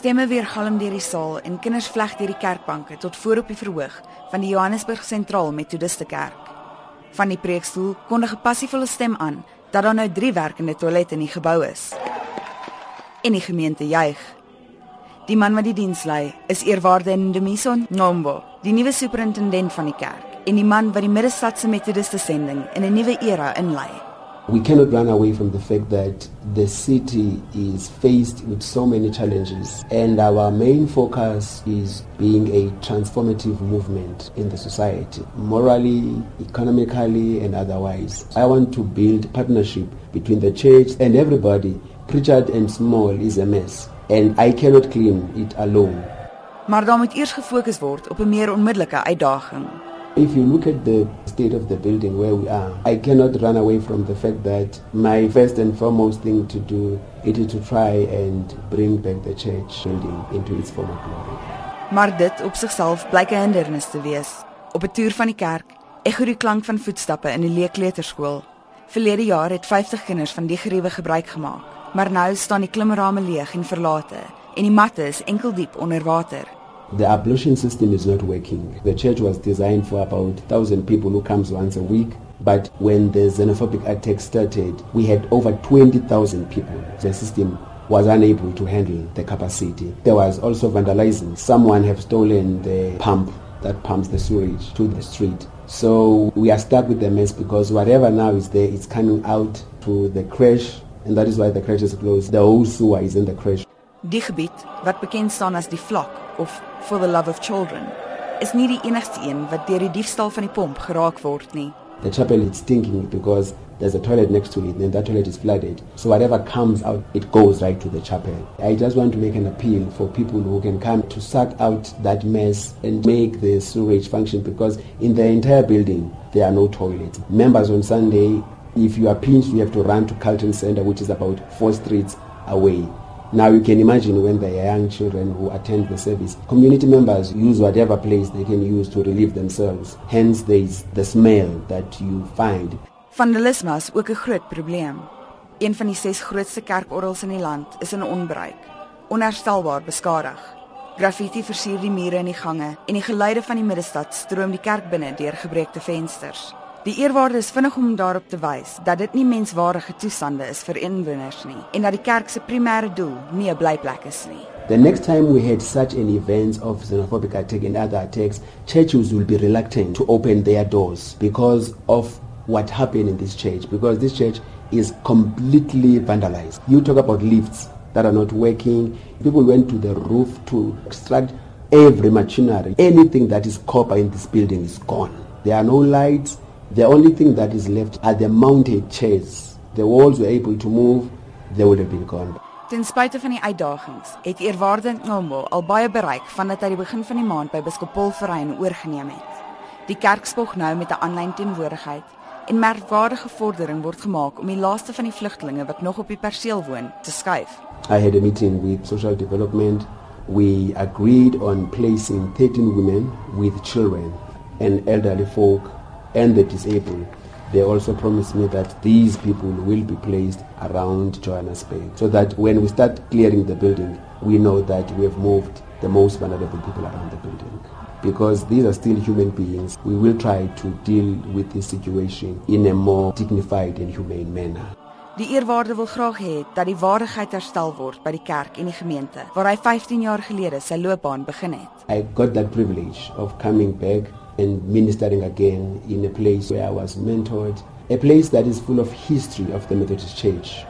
Stemme weergalm deur die saal en kinders vleg deur die kerkbanke tot voor op die verhoog van die Johannesburg Sentraal Methodiste Kerk. Van die preekstoel kondig 'n passievolle stem aan dat daar nou 3 werkende toilette in die gebou is. En die gemeente juig. Die man wat die diens lei, is eerwaarde Ndumison Nombo, die nuwe superintendent van die kerk en die man wat die Middestadse Methodiste sending in 'n nuwe era inlei. We cannot run away from the fact that the city is faced with so many challenges, and our main focus is being a transformative movement in the society, morally, economically, and otherwise. I want to build partnership between the church and everybody. Pritchard and Smal is a mess, and I cannot clean it alone. Maar daar moet eers gefokus word op 'n meer onmiddellike uitdaging. If you look at the state of the building where we are, I cannot run away from the fact that my first and foremost thing to do it is to try and bring back the church building into its former glory. Maar dit op sigself blyk 'n hindernis te wees. Op 'n toer van die kerk, ekho die klank van voetstappe in 'n leë kleuterskool. Verlede jaar het 50 kinders van die geriewe gebruik gemaak, maar nou staan die klimrame leeg en verlate en die matte is enkel diep onder water. The ablution system is not working. The church was designed for about 1,000 people who comes once a week. But when the xenophobic attack started, we had over 20,000 people. The system was unable to handle the capacity. There was also vandalism. Someone have stolen the pump that pumps the sewage to the street. So we are stuck with the mess because whatever now is there is coming out to the crèche and that is why the crèche is closed. The whole sewer is in the crèche. Die gebied wat bekend staan as die vlak of for the love of children is nie die enigste een wat deur die diefstal van die pomp geraak word nie. The chapel is stinking because there's a toilet next to it and that toilet is flooded. So whatever comes out, it goes right to the chapel. I just want to make an appeal for people who can come to suck out that mess and make the sewage function because in the entire building, there are no toilets. Members on Sunday, if you are pinched, you have to run to Carlton Center, which is about four streets away. Now you can imagine when there are young children who attend the service. Community members use whatever place they can use to relieve themselves. Hence there is the smell that you find. Vandalisme is ook 'n groot probleem. Een van die ses grootste kerkorgels in die land is in onbruik, onherstelbaar beskadig. Graffiti versier die mure in die gange en die geluide van die middestad stroom die kerk binne deur gebreekte vensters. Die eerwaarde is vinnig om daarop te wys dat dit nie menswaardige toestande is vir inwoners nie en dat die kerk se primêre doel nie 'n blyplek is nie. The next time we had such an event of xenophobic attack and other attacks, churches will be reluctant to open their doors because of what happened in this church because this church is completely vandalized. You talk about lifts that are not working. People went to the roof to extract every machinery. Anything that is copper in this building is gone. There are no lights. The only thing that is left are the mounted chairs. The walls were able to move. They would have been gone. Ten spyte van die uitdagings, het Eerwaarde Nkombo al baie bereik vandat hy die begin van die maand by Biskop Paul Verrein oorgeneem het. Die kerk spog nou met 'n aanlyn teenwoordigheid en merkwaardige vordering word gemaak om die laaste van die vlugtelinge wat nog op die perseel woon te skuif. I had a meeting with social development. We agreed on placing 13 women with children and elderly folk and the disabled. They also promised me that these people will be placed around Johannesburg so that when we start clearing the building, we know that we have moved the most vulnerable people around the building. Because these are still human beings, we will try to deal with this situation in a more dignified and humane manner. Die eerwaarde wil graag hê dat die waardigheid herstel word by die kerk en die gemeente waar hy 15 jaar gelede sy loopbaan begin het. I got that privilege of coming back and ministering again in a place where I was mentored, a place that is full of history of the Methodist Church.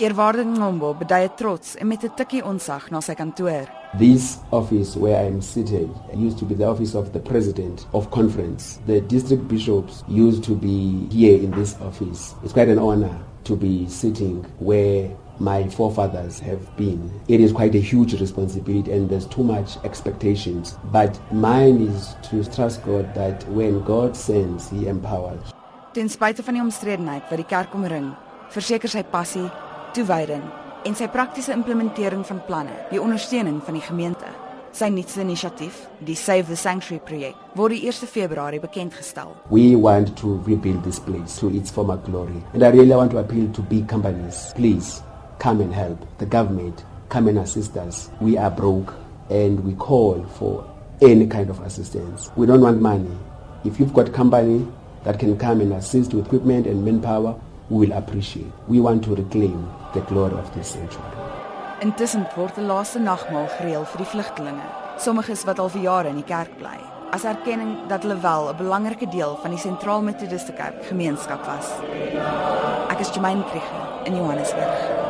Eerwaarde Ngombo bedui trots en met 'n tikkie onsag na sy kantoor. This office where I am seated used to be the office of the president of conference. The district bishops used to be here in this office. It's quite an honor to be sitting where my forefathers have been. It is quite a huge responsibility and there's too much expectations. But mine is to trust God that when God sends, He empowers. Ten spyte van die omstredenheid wat die kerk omring, verseker sy passie, toewyding en sy praktiese implementering van planne, die ondersteuning van die gemeente. Sy nuutste inisiatief, die Save the Sanctuary projek, word die 1 Februarie bekendgestel. We want to rebuild this place to its former glory. And I really want to appeal to big companies. Please come and help. The government come and assist us. We are broke and we call for any kind of assistance. We don't want money. If you've got company that can come and assist with equipment and manpower, we will appreciate. We want to reclaim the glory of this sanctuary. Intussen word die laaste nagmaal gereël vir die vlugtelinge, sommiges wat al vir jare in die kerk bly, as erkenning dat hulle wel 'n belangrike deel van die sentraal metodiste kerk gemeenskap was. Ek is Jemaine Krieger in Johannesburg.